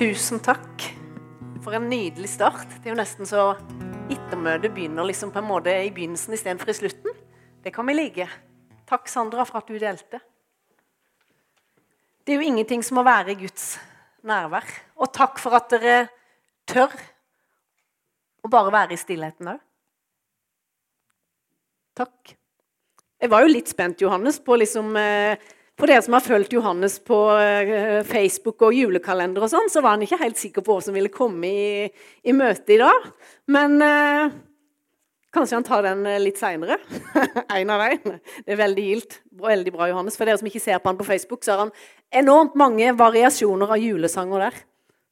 Tusen takk for en nydelig start. Det er jo nesten så ettermøtet begynner liksom på en måte i begynnelsen istedenfor i slutten. Det kan vi like. Takk, Sandra, for at du delte. Det er jo ingenting som å være i Guds nærvær. Og takk for at dere tør å bare være i stillheten òg. Takk. Jeg var jo litt spent, Johannes, på liksom eh, for dere som har fulgt Johannes på eh, Facebook og julekalender, og sånn, så var han ikke helt sikker på hva som ville komme i, i møtet i dag. Men eh, kanskje han tar den eh, litt seinere. en av dem. Det er veldig gildt. Veldig bra, Johannes. For dere som ikke ser på han på Facebook, så har han enormt mange variasjoner av julesanger der.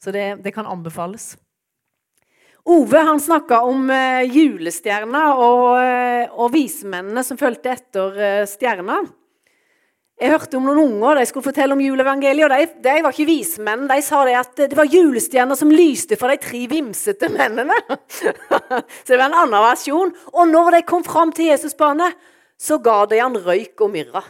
Så det, det kan anbefales. Ove han snakka om eh, julestjerna og, uh, og vismennene som fulgte etter eh, stjerna. Jeg hørte om noen unger de skulle fortelle om juleevangeliet. og de, de, var ikke vismenn. De sa det at det var julestjerner som lyste for de tre vimsete mennene. så det var en annen versjon. Og når de kom fram til Jesusbarnet, så ga de han røyk og myrra.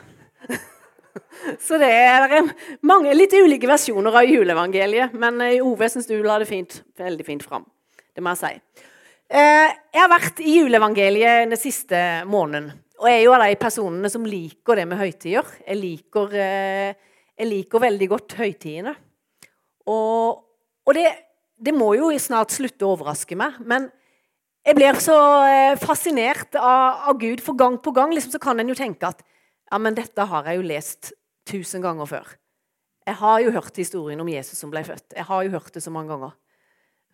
så det er mange litt ulike versjoner av juleevangeliet. Men Ove syns du la det fint, veldig fint fram. Det må jeg si. Eh, jeg har vært i juleevangeliet den siste måneden. Og jeg er jo av de personene som liker det med høytider. Jeg liker, eh, jeg liker veldig godt høytidene. Og, og det, det, må jo snart slutte å overraske meg. Men jeg blir så eh, fascinert av, av Gud, for gang på gang liksom, så kan en jo tenke at ja, men dette har jeg jo lest tusen ganger før. Jeg har jo hørt historien om Jesus som ble født. Jeg har jo hørt det så mange ganger.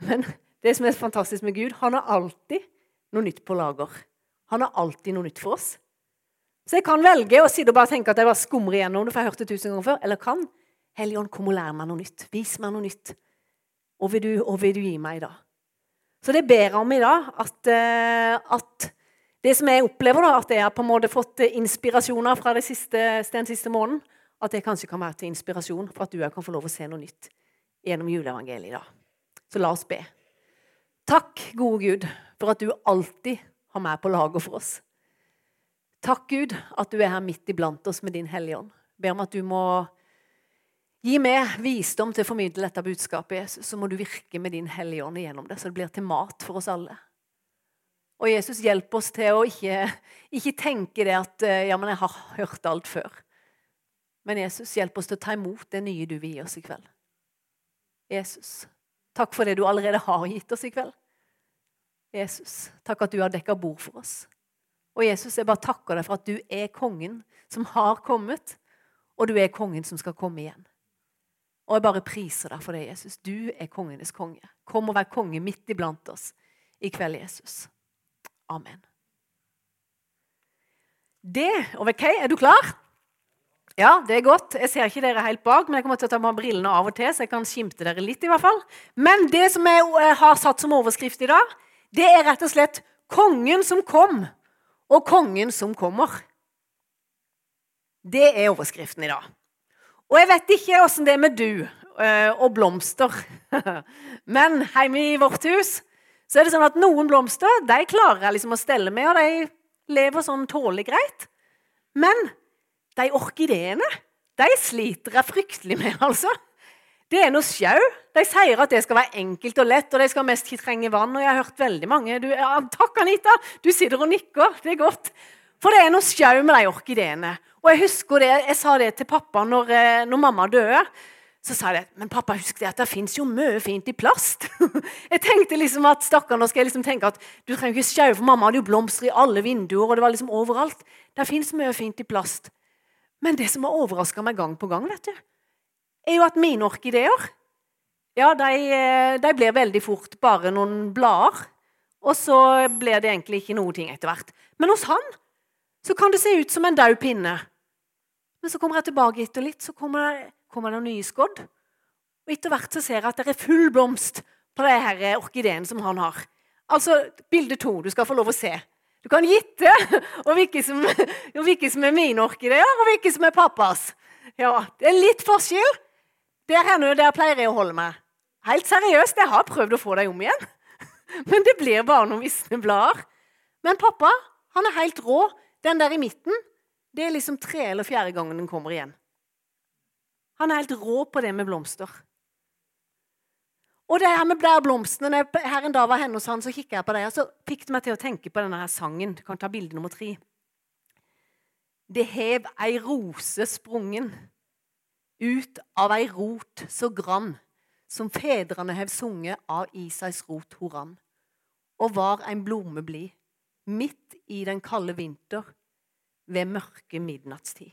Men det som er fantastisk med Gud, han har alltid noe nytt på lager. Han har alltid noe nytt for oss. Så jeg kan velge å sitte og bare tenke at jeg bare skumrer igjennom det, for jeg har hørt det tusen ganger før. Eller kan Helligånd, kom og lær meg noe nytt. Vis meg noe nytt. Og vil du, og vil du gi meg i dag? Så det ber jeg om i dag, at, eh, at, det som jeg opplever, da, at jeg har på en måte fått inspirasjoner fra siste, den siste måneden, at det kanskje kan være til inspirasjon for at du kan få lov å se noe nytt gjennom juleevangeliet i dag. Så la oss be. Takk, gode Gud, for at du alltid har meg på lager for oss. Takk, Gud, at du er her midt iblant oss med din Hellige Ånd. Ber om at du må gi meg visdom til å formidle dette budskapet. Jesus. Så må du virke med din Hellige Ånd igjennom det, så det blir til mat for oss alle. Og Jesus, hjelp oss til å ikke, ikke tenke det at eh, ja, men jeg har hørt alt før. Men Jesus, hjelp oss til å ta imot det nye du vil gi oss i kveld. Jesus, Takk for det du allerede har gitt oss i kveld. Jesus, takk at du har dekka bord for oss. Og Jesus, jeg bare takker deg for at du er kongen som har kommet, og du er kongen som skal komme igjen. Og jeg bare priser deg for det, Jesus. Du er kongenes konge. Kom og vær konge midt iblant oss i kveld, Jesus. Amen. Det OK, er du klar? Ja, det er godt. Jeg ser ikke dere helt bak, men jeg kommer til å ta med brillene av og til, så jeg kan skimte dere litt. i hvert fall. Men det som jeg eh, har satt som overskrift i dag, det er rett og slett 'Kongen som kom', og 'Kongen som kommer'. Det er overskriften i dag. Og jeg vet ikke åssen det er med du eh, og blomster. Men hjemme i vårt hus så er det sånn at noen blomster de klarer jeg liksom å stelle med, og de lever sånn tålelig greit. Men de orkideene de sliter jeg fryktelig med, altså. Det er noe sjau. De sier at det skal være enkelt og lett, og de skal mest trenge vann. Og jeg har hørt veldig mange du, ja, Takk, Anita! Du sitter og nikker. Det er godt. For det er noe sjau med de orkideene. Og jeg husker det, jeg sa det til pappa når, eh, når mamma døde. Så sa jeg men pappa, husk det at det fins jo mye fint i plast. jeg tenkte liksom at stakkar, nå skal jeg liksom tenke at du trenger ikke sjau, for mamma hadde jo blomster i alle vinduer, og det var liksom overalt. Det fins mye fint i plast. Men det som har overraska meg gang på gang, vet du, er jo at mine orkideer ja, de, eh, de blir veldig fort bare noen blader. Og så blir det egentlig ikke noe ting etter hvert. Men hos han så kan det se ut som en daud pinne. Men så kommer jeg tilbake etter litt, så kommer det, kommer det nye skodd. Og etter hvert så ser jeg at det er full blomst på det her orkideen som han har. Altså bilde to. Du skal få lov å se. Du kan gitte og hvilke som, som er mine orkideer, og hvilke som er pappas. Ja, Det er litt forskjell. Der her nå, der pleier jeg å holde meg. Helt seriøst, jeg har prøvd å få dem om igjen. Men det blir bare noen visne blader. Men pappa han er helt rå. Den der i midten, det er liksom tre eller fjerde gangen den kommer igjen. Han er helt rå på det med blomster. Og det her med blærblomstene, når jeg her en dag var henne hos han, så kikket jeg på det, og så fikk det meg til å tenke på denne her sangen. Du kan ta bilde nummer tre. Det hev ei rose sprungen ut av ei rot så grann, som fedrene hev sunget av Isais rot horan, og var ein blomme blid, midt i den kalde vinter, ved mørke midnattstid.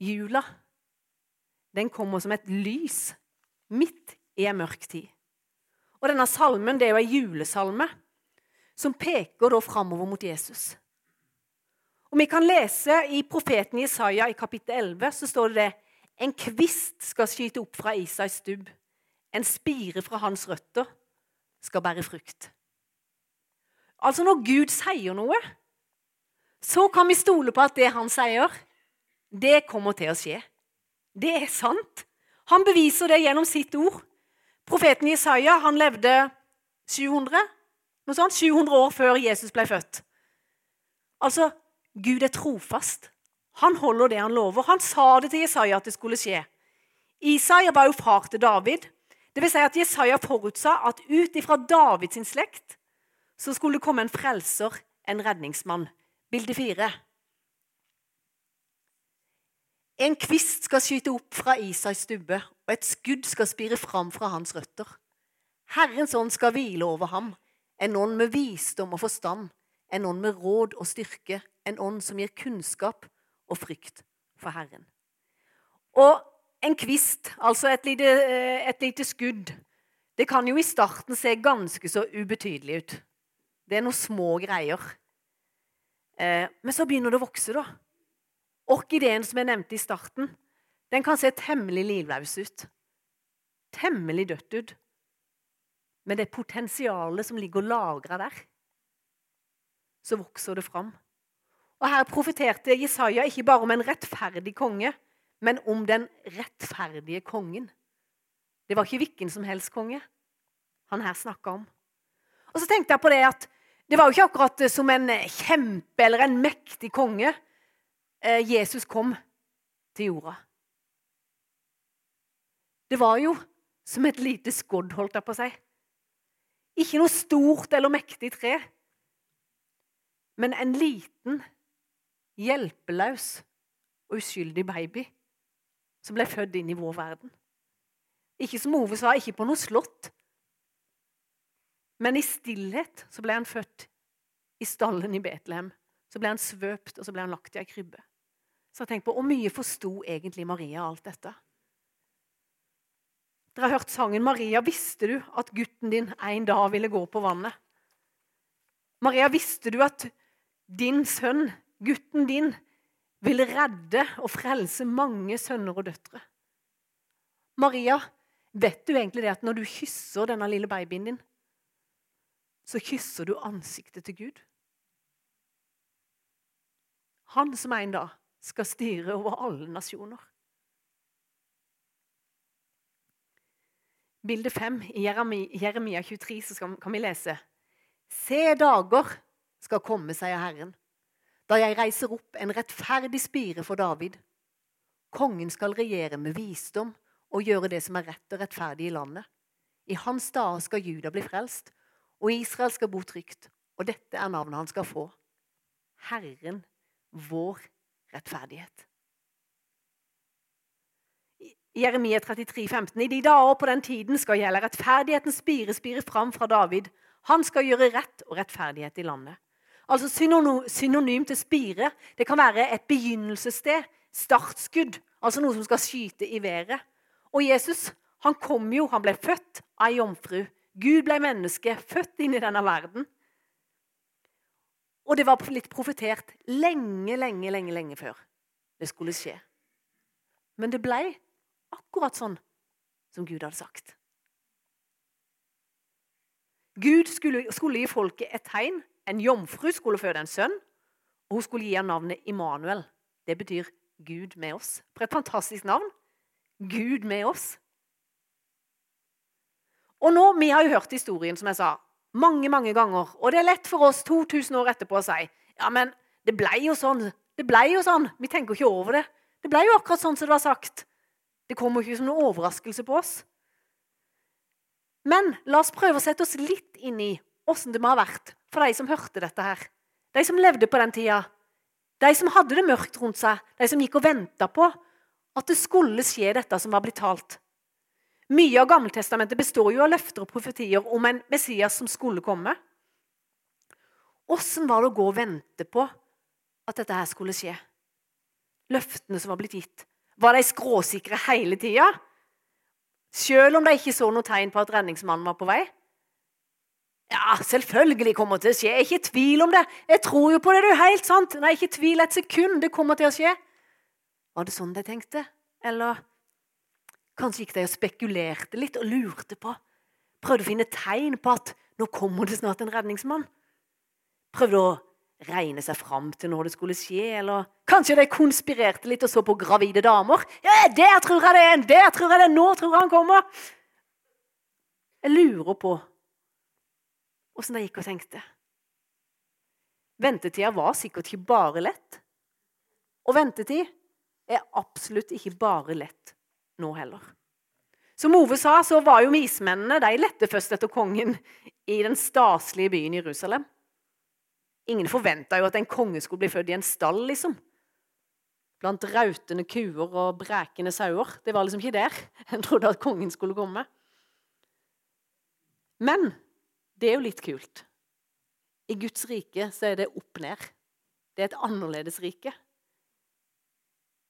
Jula, den kommer som et lys midt i en mørk tid. Og denne salmen det er jo ei julesalme som peker da framover mot Jesus. Og Vi kan lese i profeten Jesaja i kapittel 11 så står det det en kvist skal skyte opp fra Isais stubb. En spire fra hans røtter skal bære frukt. Altså Når Gud sier noe, så kan vi stole på at det han sier, det kommer til å skje. Det er sant. Han beviser det gjennom sitt ord. Profeten Jesaja han levde 700, noe sånt, 700 år før Jesus ble født. Altså, Gud er trofast. Han holder det han lover. Han sa det til Jesaja at det skulle skje. Isaiah var jo far til David. Det vil si at Jesaja forutsa at ut ifra Davids slekt så skulle det komme en frelser, en redningsmann. Bilde fire. En kvist skal skyte opp fra Isais stubbe, og et skudd skal spire fram fra hans røtter. Herrens ånd skal hvile over ham, en ånd med visdom og forstand, en ånd med råd og styrke, en ånd som gir kunnskap og frykt for Herren. Og en kvist, altså et lite, eh, et lite skudd, det kan jo i starten se ganske så ubetydelig ut. Det er noen små greier. Eh, men så begynner det å vokse, da. Orkideen som jeg nevnte i starten, den kan se temmelig livløs ut. Temmelig dødt ut. Men det potensialet som ligger lagra der, så vokser det fram. Og Her profeterte Jesaja ikke bare om en rettferdig konge, men om den rettferdige kongen. Det var ikke hvilken som helst konge han her snakka om. Og så tenkte jeg på det at det var jo ikke akkurat som en kjempe eller en mektig konge Eh, Jesus kom til jorda. Det var jo som et lite skodd, holdt jeg på å si. Ikke noe stort eller mektig tre, men en liten, hjelpeløs og uskyldig baby som ble født inn i vår verden. Ikke som Ove sa, ikke på noe slott, men i stillhet så ble han født i stallen i Betlehem. Så ble han svøpt, og så ble han lagt i ei krybbe. Så jeg tenkt på, Hvor mye forsto egentlig Maria alt dette? Dere har hørt sangen 'Maria, visste du at gutten din en dag ville gå på vannet?' Maria, visste du at din sønn, gutten din, vil redde og frelse mange sønner og døtre? Maria, vet du egentlig det at når du kysser denne lille babyen din, så kysser du ansiktet til Gud? Han som en dag skal styre over alle nasjoner. Bilde fem i Jeremia 23 så kan vi lese Se dager skal komme, sier Herren, da jeg reiser opp en rettferdig spire for David. Kongen skal regjere med visdom og gjøre det som er rett og rettferdig i landet. I hans dager skal Juda bli frelst, og Israel skal bo trygt. Og dette er navnet han skal få. Herren vår rettferdighet. Jeremia 33, 15, I de dager på den tiden skal gjelde rettferdigheten spire spire fram fra David. Han skal gjøre rett og rettferdighet i landet. Altså Synonym til spire det kan være et begynnelsessted, startskudd, altså noe som skal skyte i været. Og Jesus han kom jo, han ble født av ei jomfru. Gud ble menneske, født inn i denne verden. Og det var litt profetert lenge, lenge, lenge, lenge før det skulle skje. Men det ble akkurat sånn som Gud hadde sagt. Gud skulle, skulle gi folket et tegn. En jomfru skulle føde en sønn, og hun skulle gi ham navnet Immanuel. Det betyr Gud med oss. For et fantastisk navn. Gud med oss. Og nå, Vi har jo hørt historien, som jeg sa, mange, mange ganger. Og det er lett for oss 2000 år etterpå å si ja, men det ble jo sånn. Det ble jo sånn. Vi tenker ikke over det. Det ble jo akkurat sånn som det var sagt. Det kommer ikke som noen overraskelse på oss. Men la oss prøve å sette oss litt inn i åssen det må ha vært for de som hørte dette her. De som levde på den tida. De som hadde det mørkt rundt seg. De som gikk og venta på at det skulle skje dette som var blitt talt. Mye av Gammeltestamentet består jo av løfter og profetier om en Messias som skulle komme. Åssen var det å gå og vente på at dette her skulle skje? Løftene som var blitt gitt. Var de skråsikre hele tida? Selv om de ikke så noe tegn på at redningsmannen var på vei? Ja, selvfølgelig kommer det til å skje. Ikke tvil om det. Jeg tror jo på det, det er jo helt sant. Nei, ikke tvil et sekund. Det kommer til å skje. Var det sånn de tenkte? Eller kanskje gikk de og spekulerte litt og lurte på? Prøvde å finne tegn på at nå kommer det snart en redningsmann? Prøvde å regne seg fram til når det skulle skje, eller kanskje de konspirerte litt og så på gravide damer? Ja, der tror jeg det er en! Der tror jeg det er! Nå tror jeg han kommer! Jeg lurer på åssen de gikk og tenkte. Ventetida var sikkert ikke bare lett. Og ventetid er absolutt ikke bare lett nå heller. Som Ove sa, så var jo mismennene de lette først etter kongen i den staselige byen Jerusalem. Ingen forventa jo at en konge skulle bli født i en stall, liksom. Blant rautende kuer og brekende sauer. Det var liksom ikke der en trodde at kongen skulle komme. Men det er jo litt kult. I Guds rike så er det opp ned. Det er et annerledes rike.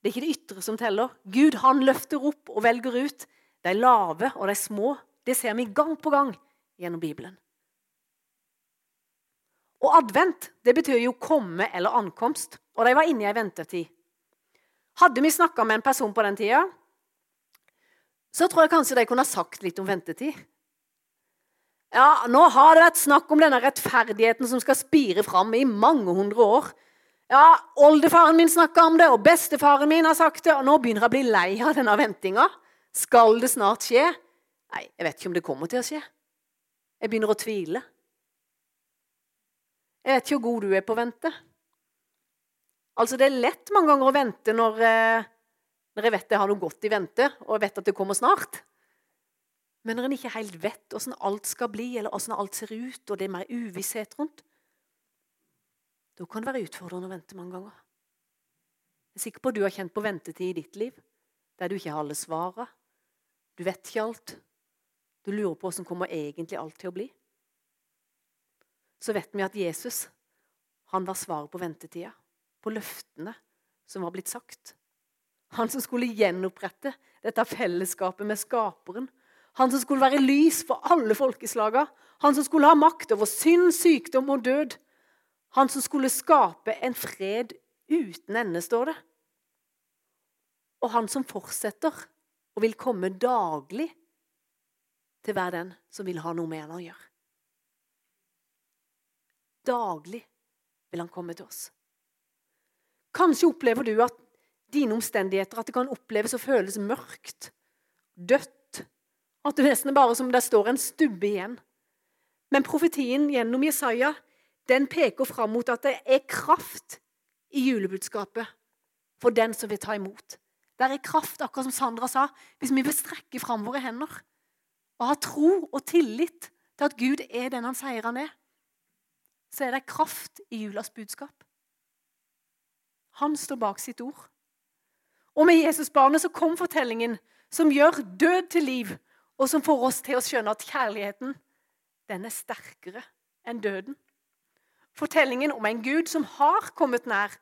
Det er ikke det ytre som teller. Gud han løfter opp og velger ut de lave og de små. Det ser vi gang på gang gjennom Bibelen. Og advent det betyr jo komme eller ankomst. Og de var inne i ei ventetid. Hadde vi snakka med en person på den tida, så tror jeg kanskje de kunne ha sagt litt om ventetid. Ja, nå har det vært snakk om denne rettferdigheten som skal spire fram i mange hundre år. Ja, Oldefaren min snakka om det, og bestefaren min har sagt det, og nå begynner jeg å bli lei av denne ventinga. Skal det snart skje? Nei, jeg vet ikke om det kommer til å skje. Jeg begynner å tvile. Jeg vet ikke hvor god du er på å vente. Altså, Det er lett mange ganger å vente når, eh, når jeg vet jeg har noe godt i vente, og jeg vet at det kommer snart. Men når en ikke helt vet hvordan alt skal bli, eller hvordan alt ser ut, og det er mer uvisshet rundt, da kan det være utfordrende å vente mange ganger. Jeg er sikker på at du har kjent på ventetid i ditt liv, der du ikke har alle svarene. Du vet ikke alt. Du lurer på hvordan kommer egentlig alt til å bli. Så vet vi at Jesus han var svaret på ventetida, på løftene som var blitt sagt. Han som skulle gjenopprette dette fellesskapet med Skaperen han som skulle være lys for alle folkeslaga. Han som skulle ha makt over synd, sykdom og død. Han som skulle skape en fred uten ende, står det. Og han som fortsetter og vil komme daglig til hver den som vil ha noe med han å gjøre. Daglig vil han komme til oss. Kanskje opplever du at dine omstendigheter at det kan oppleves og føles mørkt, dødt at er bare som det står en stubbe igjen. Men profetien gjennom Jesaja den peker fram mot at det er kraft i julebudskapet for den som vil ta imot. Det er kraft, akkurat som Sandra sa, hvis vi vil strekke fram våre hender og ha tro og tillit til at Gud er den han sier han er, så er det kraft i julas budskap. Han står bak sitt ord. Og med Jesusbarnet så kom fortellingen som gjør død til liv og som får oss til å skjønne at kjærligheten den er sterkere enn døden. Fortellingen om en Gud som har kommet nær,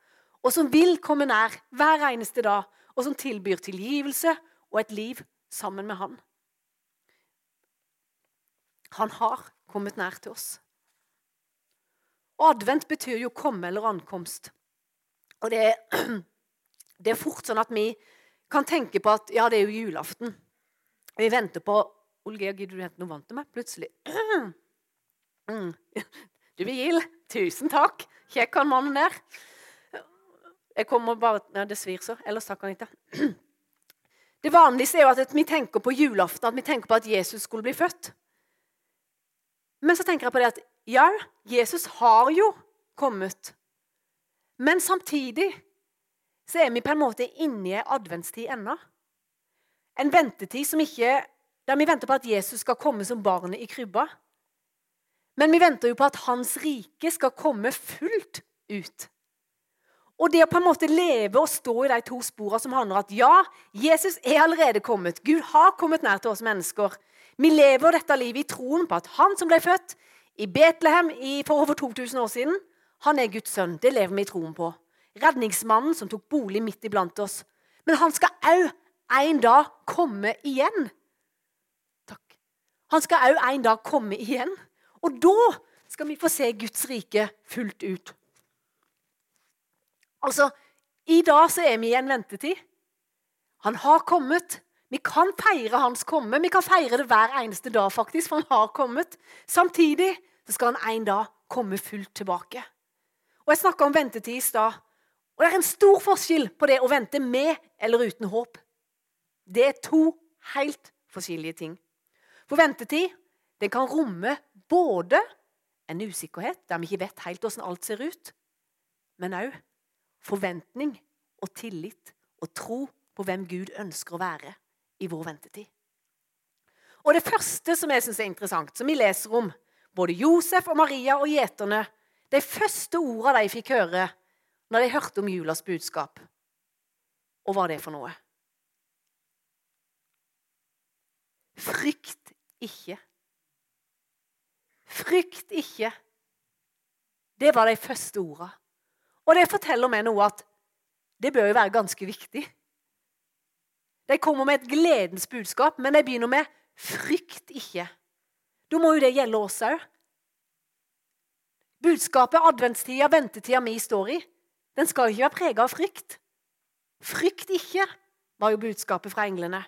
og som vil komme nær hver eneste dag, og som tilbyr tilgivelse og et liv sammen med Han. Han har kommet nær til oss. Og advent betyr jo komme eller ankomst. Og det er, det er fort sånn at vi kan tenke på at ja, det er jo julaften. Vi venter på Olgeir, gidder du hente noe vann til meg? Plutselig. Mm. Du vil Vigil, tusen takk. Kjekk han mannen der. Jeg kommer bare ja, Det svir så. Ellers takker han ikke. Det vanligste er jo at vi tenker på julaften, at vi tenker på at Jesus skulle bli født. Men så tenker jeg på det at ja, Jesus har jo kommet. Men samtidig så er vi på en måte inne i ei adventstid ennå. En ventetid som ikke der vi venter på at Jesus skal komme som barnet i krybba. Men vi venter jo på at hans rike skal komme fullt ut. Og det å på en måte leve og stå i de to sporene som handler om at ja, Jesus er allerede kommet. Gud har kommet nær til oss mennesker. Vi lever dette livet i troen på at han som ble født i Betlehem for over 2000 år siden, han er Guds sønn. Det lever vi i troen på. Redningsmannen som tok bolig midt iblant oss. Men han skal òg en dag komme igjen. Takk. Han skal òg en dag komme igjen. Og da skal vi få se Guds rike fullt ut. Altså, i dag så er vi i en ventetid. Han har kommet. Vi kan feire hans komme. Vi kan feire det hver eneste dag, faktisk, for han har kommet. Samtidig så skal han en dag komme fullt tilbake. Og Jeg snakka om ventetid i stad. Og det er en stor forskjell på det å vente med eller uten håp. Det er to helt forskjellige ting. For ventetid den kan romme både en usikkerhet der vi ikke vet helt hvordan alt ser ut, men òg forventning og tillit og tro på hvem Gud ønsker å være i vår ventetid. Og Det første som jeg synes er interessant, som vi leser om, både Josef og Maria og gjeterne, de første ordene de fikk høre når de hørte om julas budskap. Og hva det for noe? Frykt ikke. Frykt ikke. Det var de første ordene. Og det forteller meg noe at det bør jo være ganske viktig. De kommer med et gledens budskap, men de begynner med 'frykt ikke'. Da må jo det gjelde oss òg. Budskapet, adventstida, ventetida vi står i, den skal ikke være prega av frykt. Frykt ikke, var jo budskapet fra englene.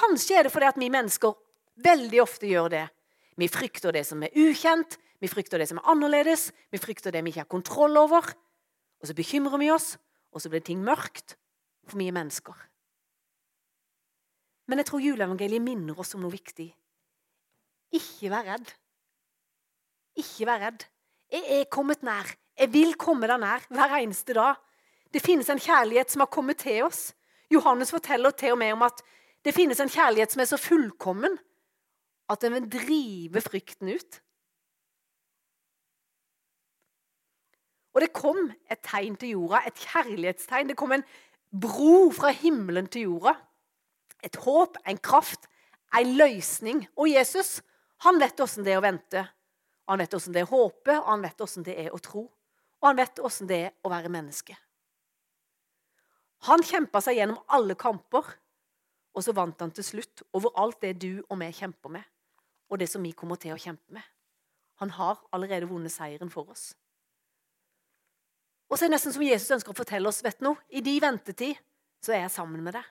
Kanskje er det fordi at vi mennesker veldig ofte gjør det. Vi frykter det som er ukjent, vi frykter det som er annerledes, vi frykter det vi ikke har kontroll over. Og så bekymrer vi oss, og så blir ting mørkt for mye mennesker. Men jeg tror juleevangeliet minner oss om noe viktig. Ikke vær redd. Ikke vær redd. Jeg er kommet nær. Jeg vil komme deg nær hver eneste dag. Det finnes en kjærlighet som har kommet til oss. Johannes forteller til og med om at det finnes en kjærlighet som er så fullkommen at den vil drive frykten ut. Og det kom et tegn til jorda, et kjærlighetstegn. Det kom en bro fra himmelen til jorda. Et håp, en kraft, en løsning. Og Jesus han vet åssen det er å vente. Han vet åssen det er å håpe, og han vet åssen det er å tro. Og han vet åssen det er å være menneske. Han kjempa seg gjennom alle kamper, og så vant han til slutt over alt det du og vi kjemper med, og det som vi kommer til å kjempe med. Han har allerede vunnet seieren for oss. Og så er det nesten som Jesus ønsker å fortelle oss vet noe, I din ventetid så er jeg sammen med deg.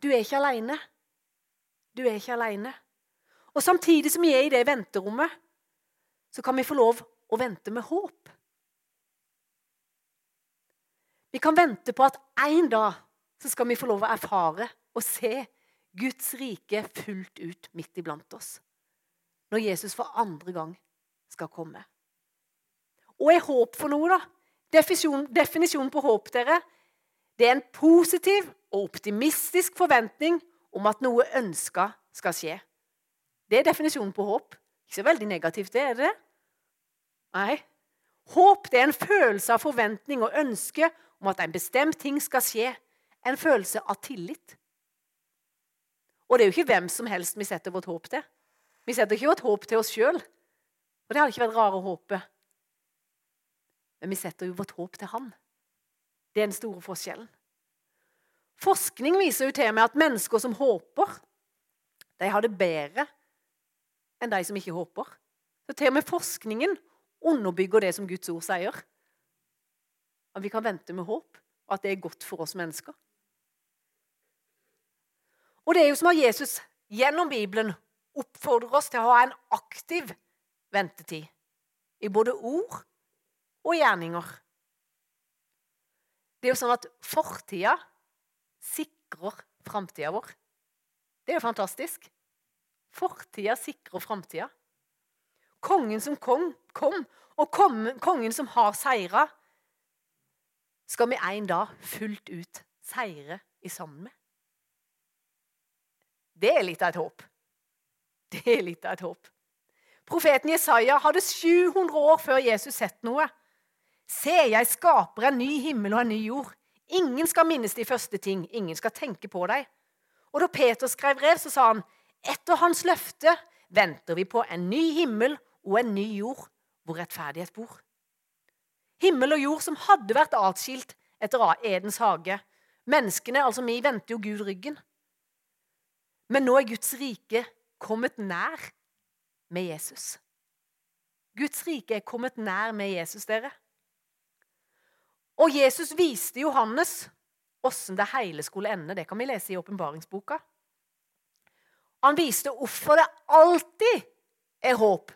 Du er ikke aleine. Du er ikke aleine. Og samtidig som vi er i det venterommet, så kan vi få lov å vente med håp. Vi kan vente på at en dag så skal vi få lov å erfare og se Guds rike fullt ut midt iblant oss. Når Jesus for andre gang skal komme. Og er håp for noe, da? Definisjonen definisjon på håp dere, det er en positiv og optimistisk forventning om at noe ønska skal skje. Det er definisjonen på håp. Ikke så veldig negativt, det er det? Nei. Håp det er en følelse av forventning og ønske om at en bestemt ting skal skje. En følelse av tillit. Og det er jo ikke hvem som helst vi setter vårt håp til. Vi setter ikke vårt håp til oss sjøl. Og det hadde ikke vært rare håpe. Men vi setter jo vårt håp til Han. Det er den store forskjellen. Forskning viser jo til meg at mennesker som håper, de har det bedre enn de som ikke håper. Så til og med forskningen underbygger det som Guds ord sier. At vi kan vente med håp, og at det er godt for oss mennesker. Og det er jo som at Jesus gjennom Bibelen oppfordrer oss til å ha en aktiv ventetid. I både ord og gjerninger. Det er jo sånn at fortida sikrer framtida vår. Det er jo fantastisk. Fortida sikrer framtida. Kongen som kom, kom og kongen som har seira, skal vi en dag fullt ut seire i sammen med. Det er litt av et håp. Det er litt av et håp. Profeten Jesaja hadde 700 år før Jesus sett noe. Se, jeg skaper en ny himmel og en ny jord. Ingen skal minnes de første ting. Ingen skal tenke på deg. Og da Peter skrev brev, så sa han etter hans løfte venter vi på en ny himmel og en ny jord hvor rettferdighet bor. Himmel og jord som hadde vært atskilt etter Edens hage. Menneskene, altså vi, vendte jo Gud ryggen. Men nå er Guds rike kommet nær med Jesus. Guds rike er kommet nær med Jesus, dere. Og Jesus viste Johannes åssen det hele skulle ende. Det kan vi lese i åpenbaringsboka. Han viste hvorfor det alltid er håp,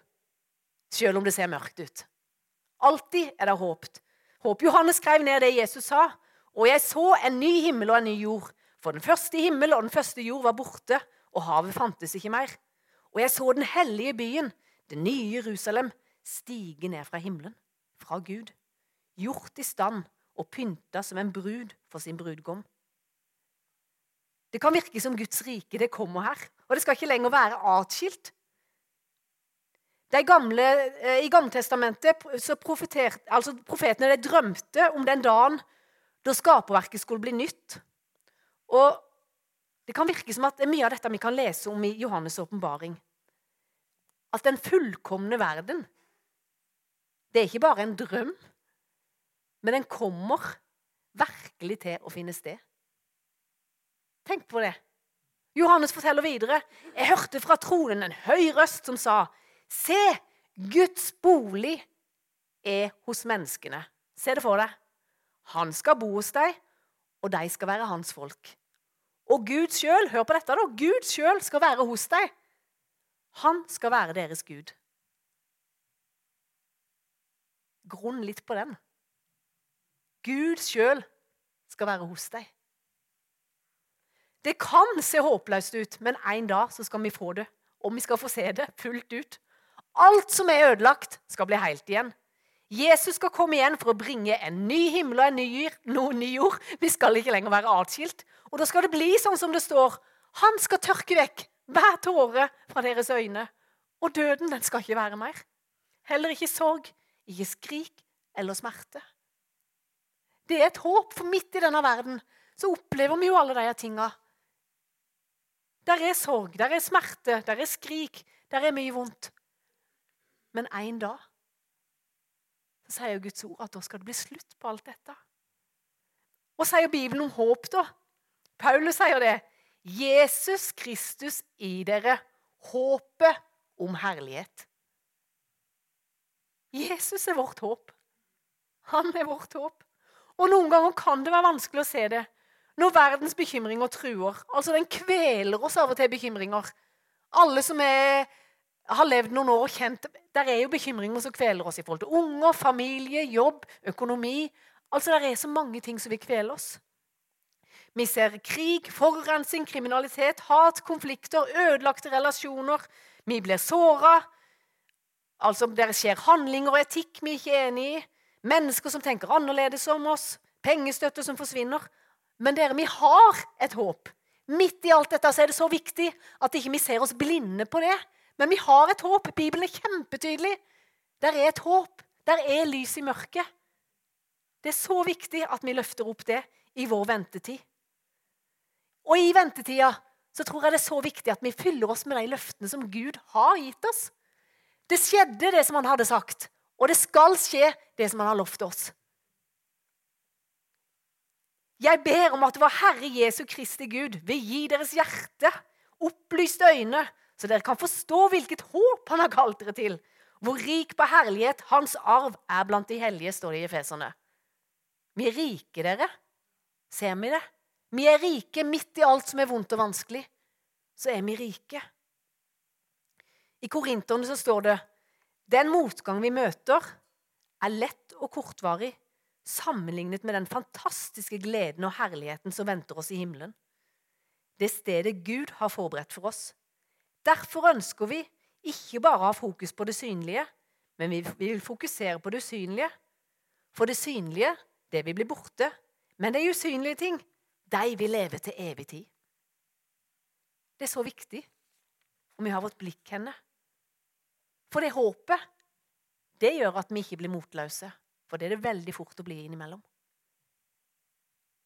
selv om det ser mørkt ut. Alltid er det håp. Håp. Johannes skrev ned det Jesus sa. Og jeg så en ny himmel og en ny jord. For den første himmel og den første jord var borte, og havet fantes ikke mer. Og jeg så den hellige byen, det nye Jerusalem, stige ned fra himmelen, fra Gud, gjort i stand og pynta som en brud for sin brudgom. Det kan virke som Guds rike det kommer her, og det skal ikke lenger være atskilt. Gamle, eh, I Gammeltestamentet så altså profetene drømte om den dagen da skaperverket skulle bli nytt. Og Det kan virke som at det er mye av dette vi kan lese om i Johannes' åpenbaring. At den fullkomne verden, det er ikke bare en drøm, men den kommer virkelig til å finne sted. Tenk på det. Johannes forteller videre. Jeg hørte fra tronen en høy røst som sa, Se, Guds bolig er hos menneskene. Se det for deg. Han skal bo hos deg, og de skal være hans folk. Og Gud sjøl, hør på dette, da. Gud sjøl skal være hos deg. Han skal være deres Gud. Grunn litt på den. Gud sjøl skal være hos deg. Det kan se håpløst ut, men en dag så skal vi få det. Og vi skal få se det fullt ut. Alt som er ødelagt, skal bli helt igjen. Jesus skal komme igjen for å bringe en ny himmel og en ny, jord. Vi skal ikke lenger være atskilt. Og da skal det bli sånn som det står. Han skal tørke vekk hver tåre fra deres øyne. Og døden, den skal ikke være mer. Heller ikke sorg, ikke skrik eller smerte. Det er et håp, for midt i denne verden så opplever vi jo alle de tinga. Der er sorg, der er smerte, der er skrik, der er mye vondt. Men en dag så sier Guds ord at da skal det bli slutt på alt dette. Hva sier Bibelen om håp, da? Paulus sier det. Jesus Kristus i dere, håpet om herlighet. Jesus er vårt håp. Han er vårt håp. Og noen ganger kan det være vanskelig å se det. Når verdens bekymringer truer. Altså, den kveler oss av og til, bekymringer. Alle som er har levd noen år og kjent Der er jo bekymringer som kveler oss i forhold til unger, familie, jobb, økonomi. Altså, Det er så mange ting som vil kvele oss. Vi ser krig, forurensning, kriminalitet, hat, konflikter, ødelagte relasjoner. Vi blir såra. Altså, det skjer handlinger og etikk vi ikke er enig i. Mennesker som tenker annerledes om oss. Pengestøtte som forsvinner. Men dere, vi har et håp. Midt i alt dette er det så viktig at ikke vi ser oss blinde på det. Men vi har et håp. Bibelen er kjempetydelig. Der er et håp. Der er lys i mørket. Det er så viktig at vi løfter opp det i vår ventetid. Og i ventetida så tror jeg det er så viktig at vi fyller oss med de løftene som Gud har gitt oss. Det skjedde, det som han hadde sagt. Og det skal skje, det som han har lovt oss. Jeg ber om at vår Herre Jesu Kristi Gud vil gi deres hjerte opplyste øyne, så dere kan forstå hvilket håp han har kalt dere til. Hvor rik på herlighet hans arv er blant de hellige, står det i Efeserne. Vi er rike, dere. Ser vi det? Vi er rike midt i alt som er vondt og vanskelig. Så er vi rike. I Korinterne så står det den motgang vi møter, er lett og kortvarig sammenlignet med den fantastiske gleden og herligheten som venter oss i himmelen. Det stedet Gud har forberedt for oss. Derfor ønsker vi ikke bare å ha fokus på det synlige, men vi vil fokusere på det usynlige. For det synlige, det vil bli borte. Men de usynlige ting, de vil leve til evig tid. Det er så viktig om vi har vårt blikk henne. For det håpet, det gjør at vi ikke blir motløse. For det er det veldig fort å bli innimellom.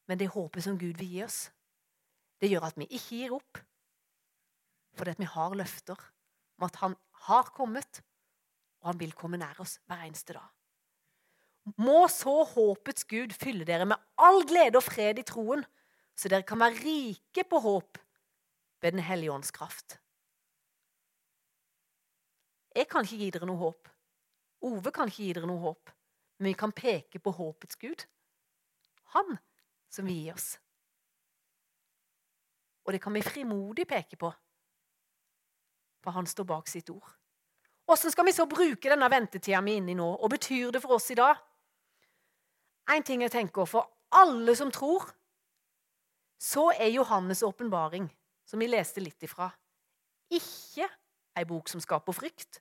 Men det håpet som Gud vil gi oss, det gjør at vi ikke gir opp. Fordi vi har løfter om at han har kommet, og han vil komme nær oss hver eneste dag. Må så håpets Gud fylle dere med all glede og fred i troen, så dere kan være rike på håp ved Den hellige ånds kraft. Jeg kan ikke gi dere noe håp. Ove kan ikke gi dere noe håp. Men vi kan peke på håpets Gud. Han som vil gi oss. Og det kan vi frimodig peke på, for han står bak sitt ord. Hvordan skal vi så bruke denne ventetida vi er inne i nå, og betyr det for oss i dag? En ting jeg tenker, For alle som tror, så er Johannes' åpenbaring, som vi leste litt ifra, ikke ei bok som skaper frykt,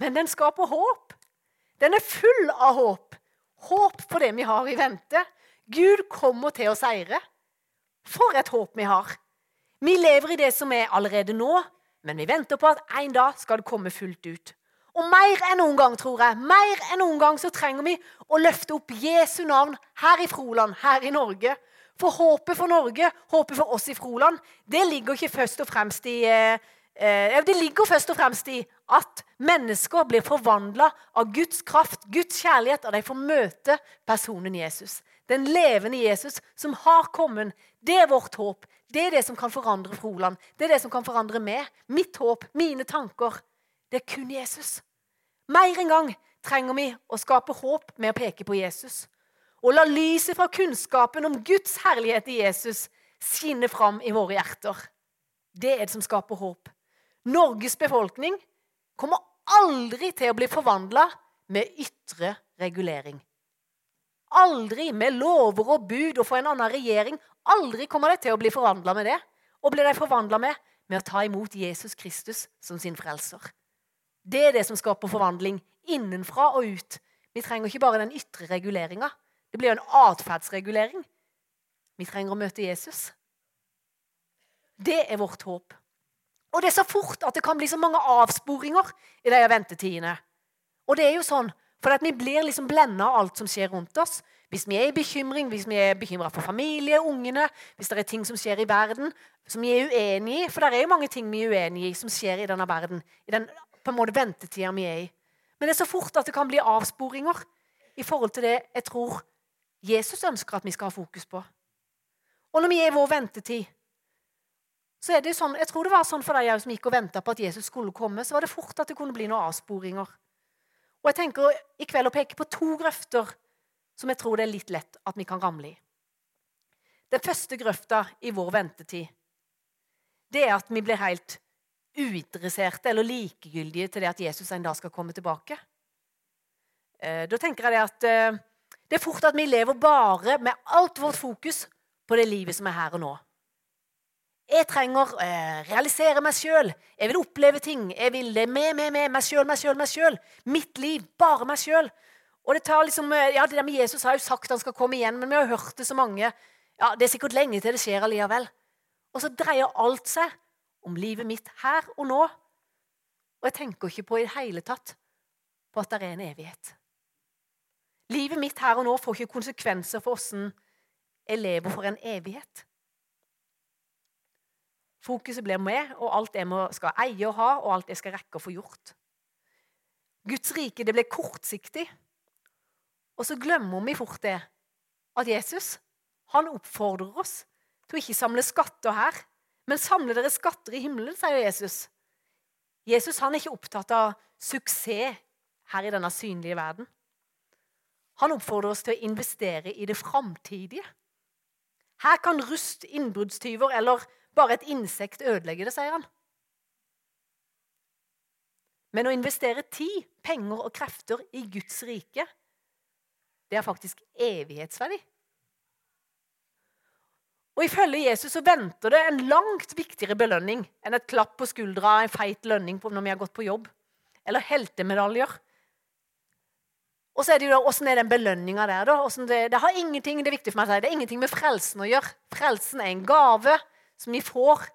men den skaper håp. Den er full av håp. Håp for det vi har i vente. Gud kommer til å seire. For et håp vi har. Vi lever i det som er allerede nå, men vi venter på at en dag skal det komme fullt ut. Og mer enn noen gang, tror jeg, mer enn noen gang så trenger vi å løfte opp Jesu navn her i Froland, her i Norge. For håpet for Norge, håpet for oss i Froland, det ligger ikke først og fremst i eh, eh Det ligger først og fremst i at mennesker blir forvandla av Guds kraft, Guds kjærlighet, og de får møte personen Jesus. Den levende Jesus som har kommet. Det er vårt håp. Det er det som kan forandre Froland. Det er det som kan forandre meg. Mitt håp, mine tanker. Det er kun Jesus. Mer en gang trenger vi å skape håp med å peke på Jesus. Og la lyset fra kunnskapen om Guds herlighet i Jesus skinne fram i våre hjerter. Det er det som skaper håp. Norges befolkning kommer aldri til å bli forvandla med ytre regulering. Aldri med lover og bud og for en annen regjering. Aldri kommer de til å bli forvandla med det. Og blir de forvandla med? Med å ta imot Jesus Kristus som sin frelser. Det er det som skaper forvandling innenfra og ut. Vi trenger ikke bare den ytre reguleringa. Det blir jo en atferdsregulering. Vi trenger å møte Jesus. Det er vårt håp. Og det er så fort at det kan bli så mange avsporinger i de ventetidene. Og det er jo sånn, for vi blir liksom blenda av alt som skjer rundt oss. Hvis vi er i bekymring, hvis vi er bekymra for familie, ungene, hvis det er ting som skjer i verden som vi er uenige i For det er jo mange ting vi er uenige i som skjer i denne verden. I den på en måte ventetida vi er i. Men det er så fort at det kan bli avsporinger i forhold til det jeg tror Jesus ønsker at vi skal ha fokus på. Og når vi er i vår ventetid, så er det sånn, Jeg tror det var sånn for deg som gikk og venta på at Jesus skulle komme, så var det fort at det kunne bli noen avsporinger. Og jeg tenker i kveld å peke på to grøfter som jeg tror det er litt lett at vi kan ramle i. Den første grøfta i vår ventetid, det er at vi blir helt uinteresserte eller likegyldige til det at Jesus en dag skal komme tilbake. Eh, da tenker jeg det at eh, det er fort at vi lever bare med alt vårt fokus på det livet som er her og nå. Jeg trenger eh, realisere meg sjøl. Jeg vil oppleve ting. Jeg vil med, med, med. Meg sjøl, meg sjøl, meg sjøl. Mitt liv. Bare meg sjøl. Og det tar liksom, ja, det der med Jesus har jo sagt han skal komme igjen, men vi har hørt det så mange. Ja, Det er sikkert lenge til det skjer allikevel. Og så dreier alt seg om livet mitt her og nå. Og jeg tenker ikke på i det hele tatt på at det er en evighet. Livet mitt her og nå får ikke konsekvenser for åssen jeg lever for en evighet. Fokuset blir med, og alt jeg skal eie og ha, og alt jeg skal rekke å få gjort. Guds rike det blir kortsiktig. Og så glemmer vi fort det at Jesus han oppfordrer oss til å ikke samle skatter her, men samle dere skatter i himmelen, sier Jesus. Jesus han er ikke opptatt av suksess her i denne synlige verden. Han oppfordrer oss til å investere i det framtidige. Her kan rust, innbruddstyver eller bare et insekt ødelegger det, sier han. Men å investere tid, penger og krefter i Guds rike, det er faktisk evighetsverdig. Og Ifølge Jesus så venter det en langt viktigere belønning enn et klapp på skuldra, en feit lønning når vi har gått på jobb, eller heltemedaljer. Og så er det jo da, Åssen er den belønninga der, da? Det, det, har ingenting det er viktig for meg å si, det er ingenting med frelsen å gjøre. Frelsen er en gave som vi får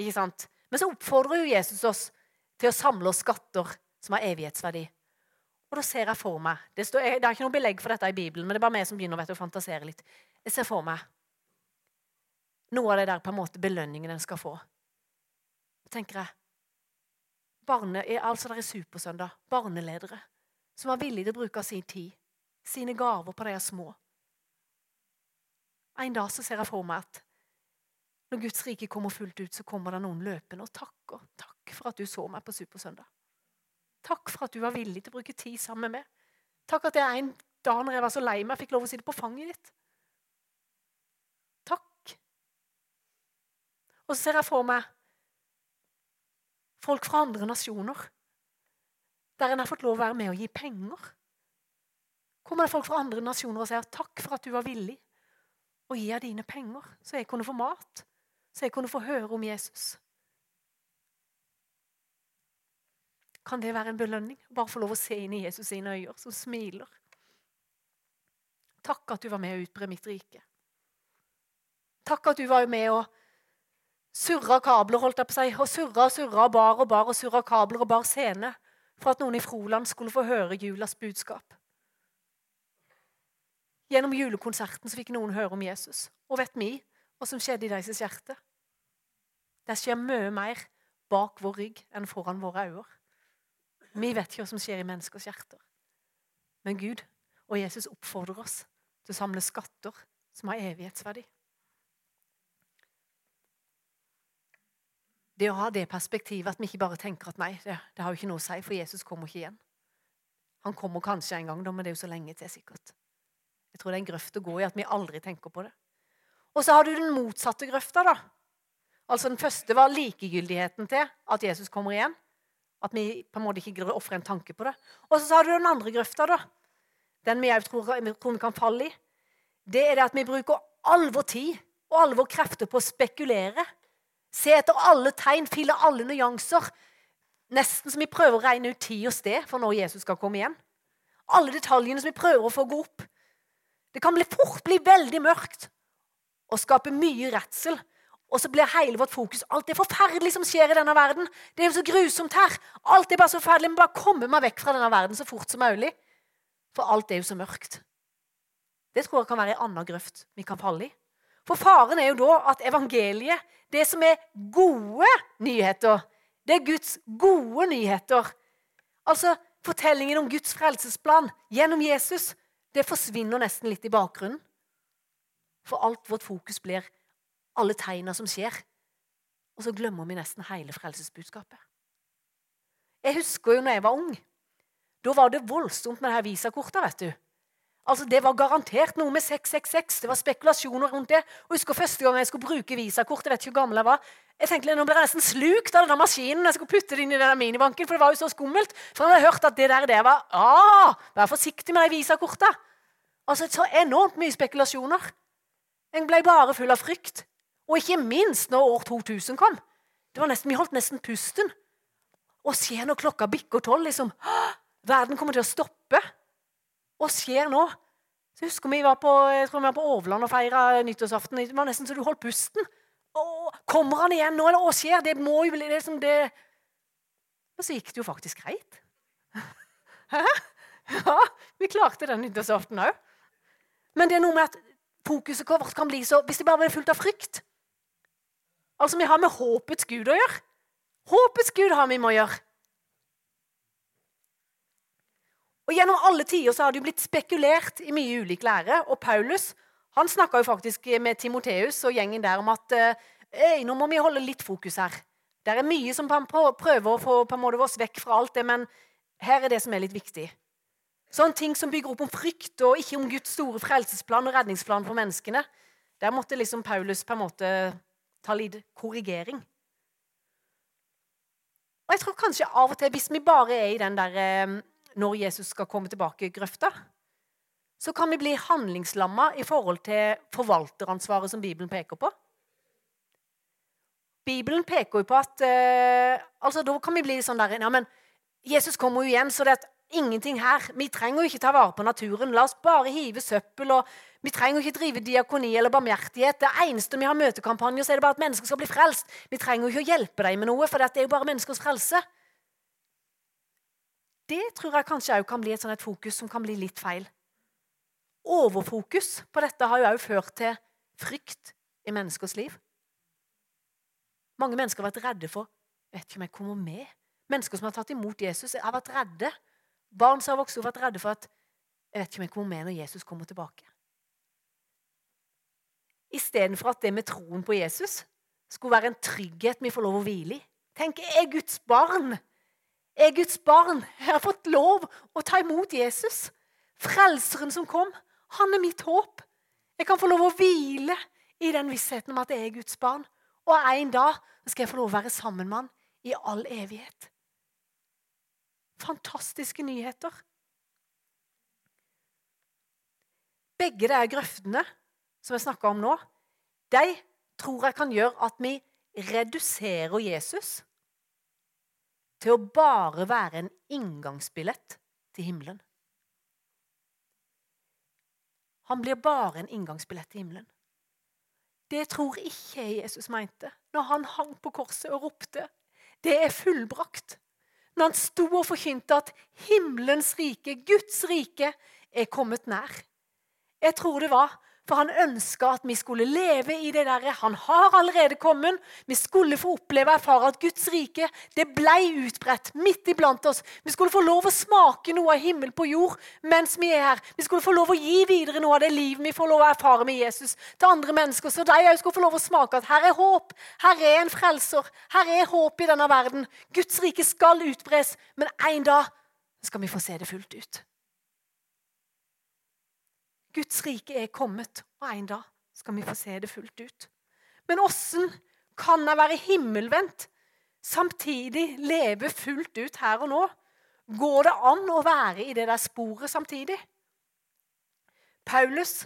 Ikke sant? Men så oppfordrer jo Jesus oss til å samle oss skatter som har evighetsverdi. Og da ser jeg for meg Det, står, det er ikke noe belegg for dette i Bibelen, men det er bare meg som begynner vet, å fantasere litt. Jeg ser for meg noe av det der på en måte belønningen en skal få. tenker jeg barne, altså det er Supersøndag. Barneledere som var villige til å bruke sin tid, sine gaver, på de små. En dag så ser jeg for meg at når Guds rike kommer fullt ut, så kommer det noen løpende og takker. Takk for at du så meg på Supersøndag. Takk for at du var villig til å bruke tid sammen med meg. Takk at jeg en dag når jeg var så lei meg, fikk lov å sitte på fanget ditt. Takk. Og så ser jeg for meg folk fra andre nasjoner der en har fått lov å være med og gi penger. Kommer det folk fra andre nasjoner og sier takk for at du var villig å gi av dine penger, så jeg kunne få mat, så jeg kunne få høre om Jesus. Kan det være en belønning? Bare få lov å se inn i Jesus sine øyne, som smiler. Takk at du var med å utbre mitt rike. Takk at du var med å surre kabler, holdt jeg på å si, og surra og surra bar og bar og surra kabler og bar scene for at noen i Froland skulle få høre julas budskap. Gjennom julekonserten så fikk noen høre om Jesus. Og vet vi hva som skjedde i deres hjerte? Det skjer mye mer bak vår rygg enn foran våre øyne. Vi vet ikke hva som skjer i menneskers hjerter. Men Gud og Jesus oppfordrer oss til å samle skatter som har evighetsverdi. Det å ha det perspektivet at vi ikke bare tenker at nei, det, det har jo ikke noe å si, for Jesus kommer ikke igjen. Han kommer kanskje en gang, da, men det er jo så lenge til, sikkert. Jeg tror det er en grøft å gå i at vi aldri tenker på det. Og så har du den motsatte grøfta, da. Altså Den første var likegyldigheten til at Jesus kommer igjen. At vi på en måte ikke gidder å ofre en tanke på det. Og så har du den andre grøfta, da. Den vi òg tror, tror, vi kan falle i. Det er det at vi bruker all vår tid og alle våre krefter på å spekulere Se etter alle tegn, fille alle nyanser. Nesten som vi prøver å regne ut tid og sted for når Jesus skal komme igjen. Alle detaljene som vi prøver å få gå opp. Det kan bli fort bli veldig mørkt og skape mye redsel. Og så blir hele vårt fokus alt det forferdelige som skjer i denne verden. Det er jo så grusomt her. Alt er bare så forferdelig. Må bare komme meg vekk fra denne verden så fort som mulig. For alt er jo så mørkt. Det tror jeg kan være en annen grøft vi kan falle i. For faren er jo da at evangeliet, det som er gode nyheter, det er Guds gode nyheter. Altså fortellingen om Guds frelsesplan gjennom Jesus, det forsvinner nesten litt i bakgrunnen. For alt vårt fokus blir alle tegna som skjer. Og så glemmer vi nesten hele frelsesbudskapet. Jeg husker jo når jeg var ung. Da var det voldsomt med det her visakortet. vet du. Altså, Det var garantert noe med 666. Det var spekulasjoner rundt det. Og husker Første gang jeg skulle bruke visakort, jeg vet ikke hvor gammel jeg var, jeg tenkte, Nå ble jeg nesten slukt av denne maskinen. Jeg skulle putte det inn i denne minibanken, for det var jo så skummelt. For jeg hadde hørt at det der det var ah, Vær forsiktig med de visakortene. Altså, Så enormt mye spekulasjoner. Jeg ble bare full av frykt. Og ikke minst når år 2000 kom. Nesten, Vi holdt nesten pusten. Og skjer når klokka bikker tolv? Liksom, verden kommer til å stoppe. Hva skjer nå? Så husker vi var på, jeg tror vi var på Overland og feira nyttårsaften. Det var nesten så du holdt pusten. Å, kommer han igjen nå, eller hva skjer? Det må jo bli det som det Og så gikk det jo faktisk greit. Hæ? Ja, vi klarte den nyttårsaften òg. Men det er noe med at fokuset vårt kan bli så Hvis det bare blir fullt av frykt Altså, vi har med håpets Gud å gjøre. Håpets Gud har vi med å gjøre. Og Gjennom alle tider så har det jo blitt spekulert i mye ulik lære. Og Paulus han snakka jo faktisk med Timoteus og gjengen der om at Ei, nå må vi holde litt fokus her. Det er mye som prøver å få på en måte oss vekk fra alt det, men her er det som er litt viktig. Sånne ting som bygger opp om frykt og ikke om Guds store frelsesplan og redningsplan for menneskene. Der måtte liksom Paulus på en måte ta litt korrigering. Og jeg tror kanskje av og til, hvis vi bare er i den der eh, når Jesus skal komme tilbake i grøfta, så kan vi bli handlingslamma i forhold til forvalteransvaret som Bibelen peker på. Bibelen peker jo på at eh, altså Da kan vi bli sånn der ja, men Jesus kommer jo igjen, så det er ingenting her. Vi trenger jo ikke ta vare på naturen. La oss bare hive søppel og Vi trenger jo ikke drive diakoni eller barmhjertighet. Det eneste vi har møtekampanjer, så er det bare at mennesker skal bli frelst. Vi trenger jo ikke å hjelpe dem med noe, for det er jo bare menneskers frelse. Det tror jeg kanskje òg kan bli et, sånt et fokus som kan bli litt feil. Overfokus på dette har jo òg ført til frykt i menneskers liv. Mange mennesker har vært redde for vet ikke om jeg kommer med. Mennesker som har tatt imot Jesus, har vært redde. Barn som har vokst opp, vært redde for at jeg vet ikke om jeg kommer med når Jesus kommer tilbake. Istedenfor at det med troen på Jesus skulle være en trygghet vi får lov å hvile i. Tenk, jeg er Guds barn. Jeg er Guds barn. Jeg har fått lov å ta imot Jesus. Frelseren som kom, han er mitt håp. Jeg kan få lov å hvile i den vissheten om at jeg er Guds barn. Og en dag skal jeg få lov å være sammen med han i all evighet. Fantastiske nyheter. Begge de grøftene som jeg snakka om nå, de tror jeg kan gjøre at vi reduserer Jesus til å bare være en inngangsbillett til himmelen. Han blir bare en inngangsbillett til himmelen. Det tror ikke jeg Jesus mente når han hang på korset og ropte 'Det er fullbrakt'. Når han sto og forkynte at himmelens rike, Guds rike, er kommet nær. Jeg tror det var for han ønska at vi skulle leve i det derre. Han har allerede kommet. Vi skulle få oppleve og erfare at Guds rike det ble utbredt midt iblant oss. Vi skulle få lov å smake noe av himmel på jord mens vi er her. Vi skulle få lov å gi videre noe av det livet vi får lov å erfare med Jesus til andre mennesker. Så de òg skulle få lov å smake at her er håp, her er en frelser, her er håp i denne verden. Guds rike skal utbres, men en dag skal vi få se det fullt ut. Guds rike er kommet, og en dag skal vi få se det fullt ut. Men åssen kan jeg være himmelvendt, samtidig leve fullt ut her og nå? Går det an å være i det der sporet samtidig? Paulus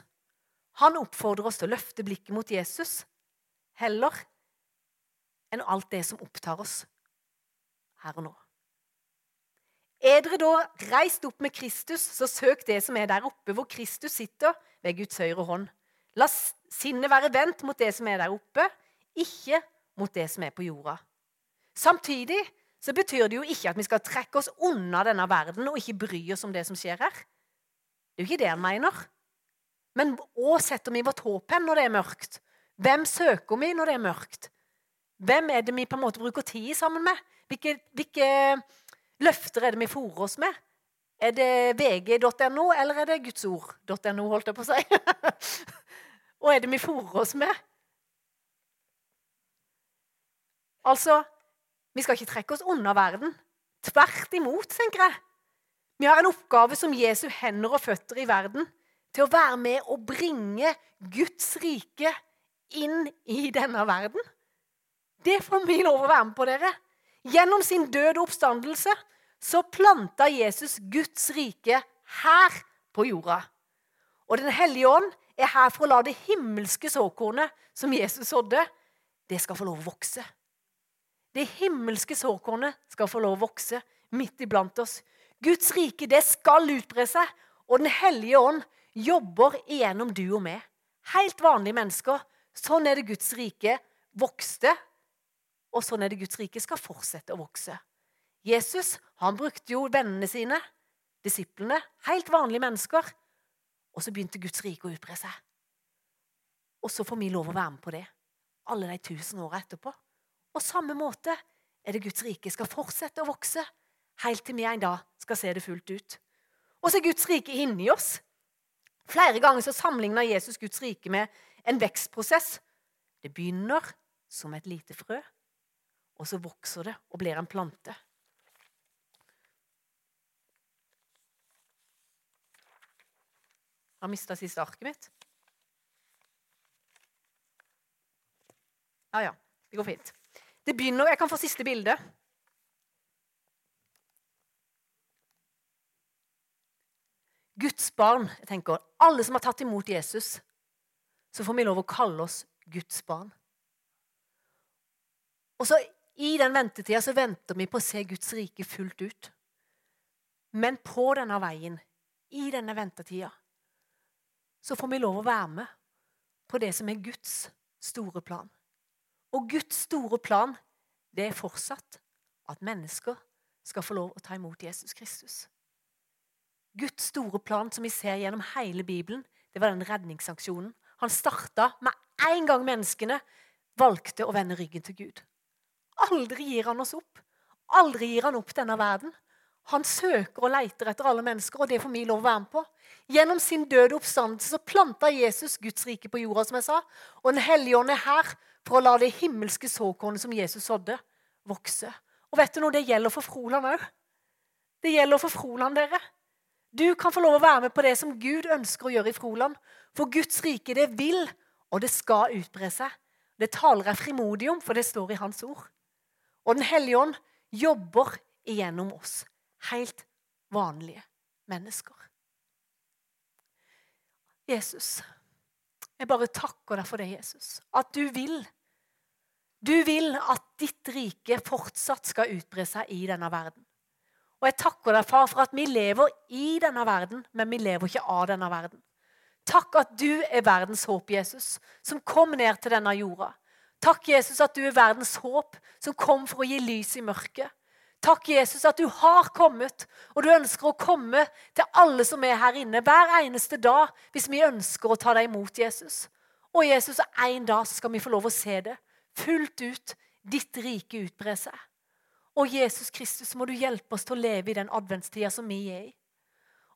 han oppfordrer oss til å løfte blikket mot Jesus heller enn alt det som opptar oss her og nå. Er dere da reist opp med Kristus, så søk det som er der oppe, hvor Kristus sitter ved Guds høyre hånd. La sinnet være vendt mot det som er der oppe, ikke mot det som er på jorda. Samtidig så betyr det jo ikke at vi skal trekke oss unna denne verden og ikke bry oss om det som skjer her. Det er jo ikke det han mener. Men hva setter vi vårt håp hen når det er mørkt? Hvem søker vi når det er mørkt? Hvem er det vi på en måte bruker tid sammen med? Hvilke, hvilke løfter er det vi fòrer oss med? Er det vg.no, eller er det gudsord.no, holdt jeg på å si? Og er det vi fòrer oss med? Altså, vi skal ikke trekke oss unna verden. Tvert imot, tenker jeg. Vi har en oppgave som Jesu hender og føtter i verden til å være med og bringe Guds rike inn i denne verden. Det får vi lov å være med på, dere. Gjennom sin døde oppstandelse så planta Jesus Guds rike her på jorda. Og Den hellige ånd er her for å la det himmelske såkornet som Jesus sådde, det skal få lov å vokse. Det himmelske såkornet skal få lov å vokse midt iblant oss. Guds rike det skal utbre seg, og Den hellige ånd jobber igjennom du og meg. Helt vanlige mennesker. Sånn er det Guds rike vokste og sånn er det Guds rike skal fortsette å vokse. Jesus han brukte jo vennene sine, disiplene, helt vanlige mennesker. Og så begynte Guds rike å utbre seg. Og så får vi lov å være med på det alle de tusen åra etterpå. Og samme måte er det Guds rike skal fortsette å vokse helt til vi en dag skal se det fullt ut. Og så er Guds rike inni oss. Flere ganger så sammenligna Jesus Guds rike med en vekstprosess. Det begynner som et lite frø, og så vokser det og blir en plante. Jeg har mista siste arket mitt. Ja, ja. Det går fint. Det begynner Jeg kan få siste bilde. Guds barn. jeg tenker, Alle som har tatt imot Jesus, så får vi lov å kalle oss Guds barn. Og så i den ventetida så venter vi på å se Guds rike fullt ut. Men på denne veien, i denne ventetida, så får vi lov å være med på det som er Guds store plan. Og Guds store plan, det er fortsatt at mennesker skal få lov å ta imot Jesus Kristus. Guds store plan som vi ser gjennom hele Bibelen, det var den redningsaksjonen. Han starta med en gang menneskene valgte å vende ryggen til Gud. Aldri gir han oss opp. Aldri gir han opp denne verden. Han søker og leter etter alle mennesker, og det får vi lov å være med på. Gjennom sin døde oppstandelse så planta Jesus Guds rike på jorda, som jeg sa. Og Den hellige ånd er her for å la det himmelske såkornet som Jesus sådde, vokse. Og vet du noe, det gjelder for Froland òg. Det gjelder for Froland, dere. Du kan få lov å være med på det som Gud ønsker å gjøre i Froland. For Guds rike, det vil, og det skal utbre seg. Det taler jeg frimodig om, for det står i Hans ord. Og Den hellige ånd jobber igjennom oss. Helt vanlige mennesker. Jesus, jeg bare takker deg for det, Jesus. At du vil. Du vil at ditt rike fortsatt skal utbre seg i denne verden. Og jeg takker deg, far, for at vi lever i denne verden, men vi lever ikke av denne verden. Takk at du er verdens håp, Jesus, som kom ned til denne jorda. Takk, Jesus, at du er verdens håp, som kom for å gi lys i mørket. Takk, Jesus, at du har kommet, og du ønsker å komme til alle som er her inne, hver eneste dag, hvis vi ønsker å ta deg imot, Jesus. Og Jesus, en dag skal vi få lov å se det fullt ut, ditt rike utbre seg. Og Jesus Kristus, må du hjelpe oss til å leve i den adventstida som vi er i.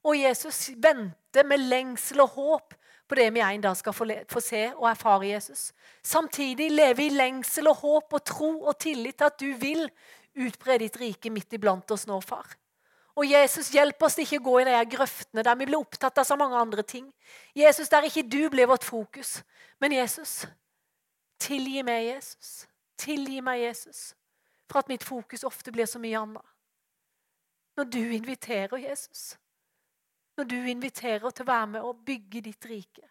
Og Jesus venter med lengsel og håp på det vi en dag skal få, få se og erfare Jesus. Samtidig leve i lengsel og håp og tro og tillit til at du vil utbre ditt rike midt iblant oss nå, far. Og Jesus, hjelp oss til ikke å gå i de grøftene der vi blir opptatt av så mange andre ting. Jesus, der ikke du blir vårt fokus. Men Jesus, tilgi meg, Jesus. Tilgi meg, Jesus for at mitt fokus ofte blir så mye annet. Når du inviterer Jesus, når du inviterer til å være med og bygge ditt rike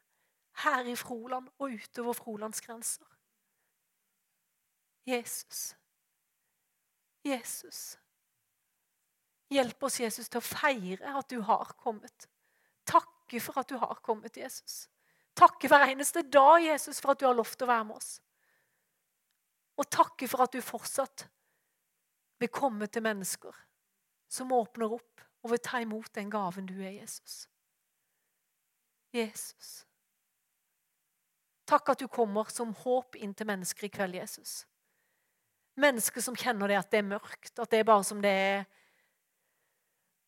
her i Froland og utover Frolands grenser. Jesus. Jesus. Hjelp oss, Jesus, til å feire at du har kommet. Takke for at du har kommet, Jesus. Takke hver eneste dag, Jesus, for at du har lovt å være med oss. Og takke for at du fortsatt vil komme til mennesker som åpner opp og vil ta imot den gaven du er, Jesus. Jesus. Takk at du kommer som håp inn til mennesker i kveld, Jesus. Mennesker som kjenner det at det er mørkt, at det er bare som det er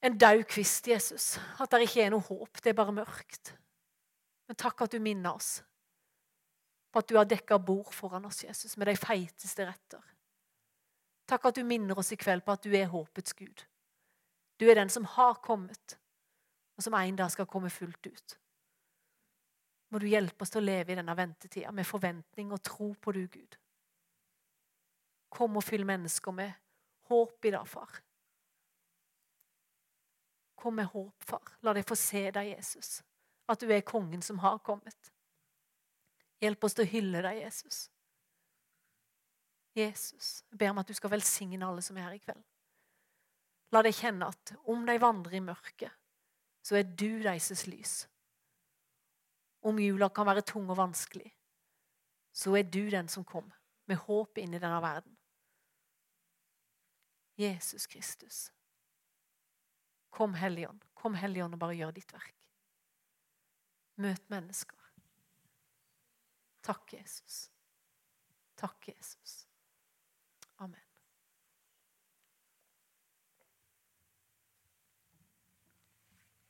en daud kvist, Jesus. At det ikke er noe håp, det er bare mørkt. Men takk at du minner oss på at du har dekka bord foran oss, Jesus, med de feiteste retter. Takk at du minner oss i kveld på at du er håpets Gud. Du er den som har kommet, og som en dag skal komme fullt ut. Må du hjelpe oss til å leve i denne ventetida med forventning og tro på du, Gud. Kom og fyll mennesker med håp i dag, far. Kom med håp, far. La dem få se deg, Jesus. At du er kongen som har kommet. Hjelp oss til å hylle deg, Jesus. Jesus, jeg ber om at du skal velsigne alle som er her i kveld. La dem kjenne at om de vandrer i mørket, så er du deres lys. Om jula kan være tung og vanskelig, så er du den som kom med håp inn i denne verden. Jesus Kristus. Kom, Helligånd. Kom, Helligånd, og bare gjør ditt verk. Møt mennesker. Takk, Jesus. Takk, Jesus.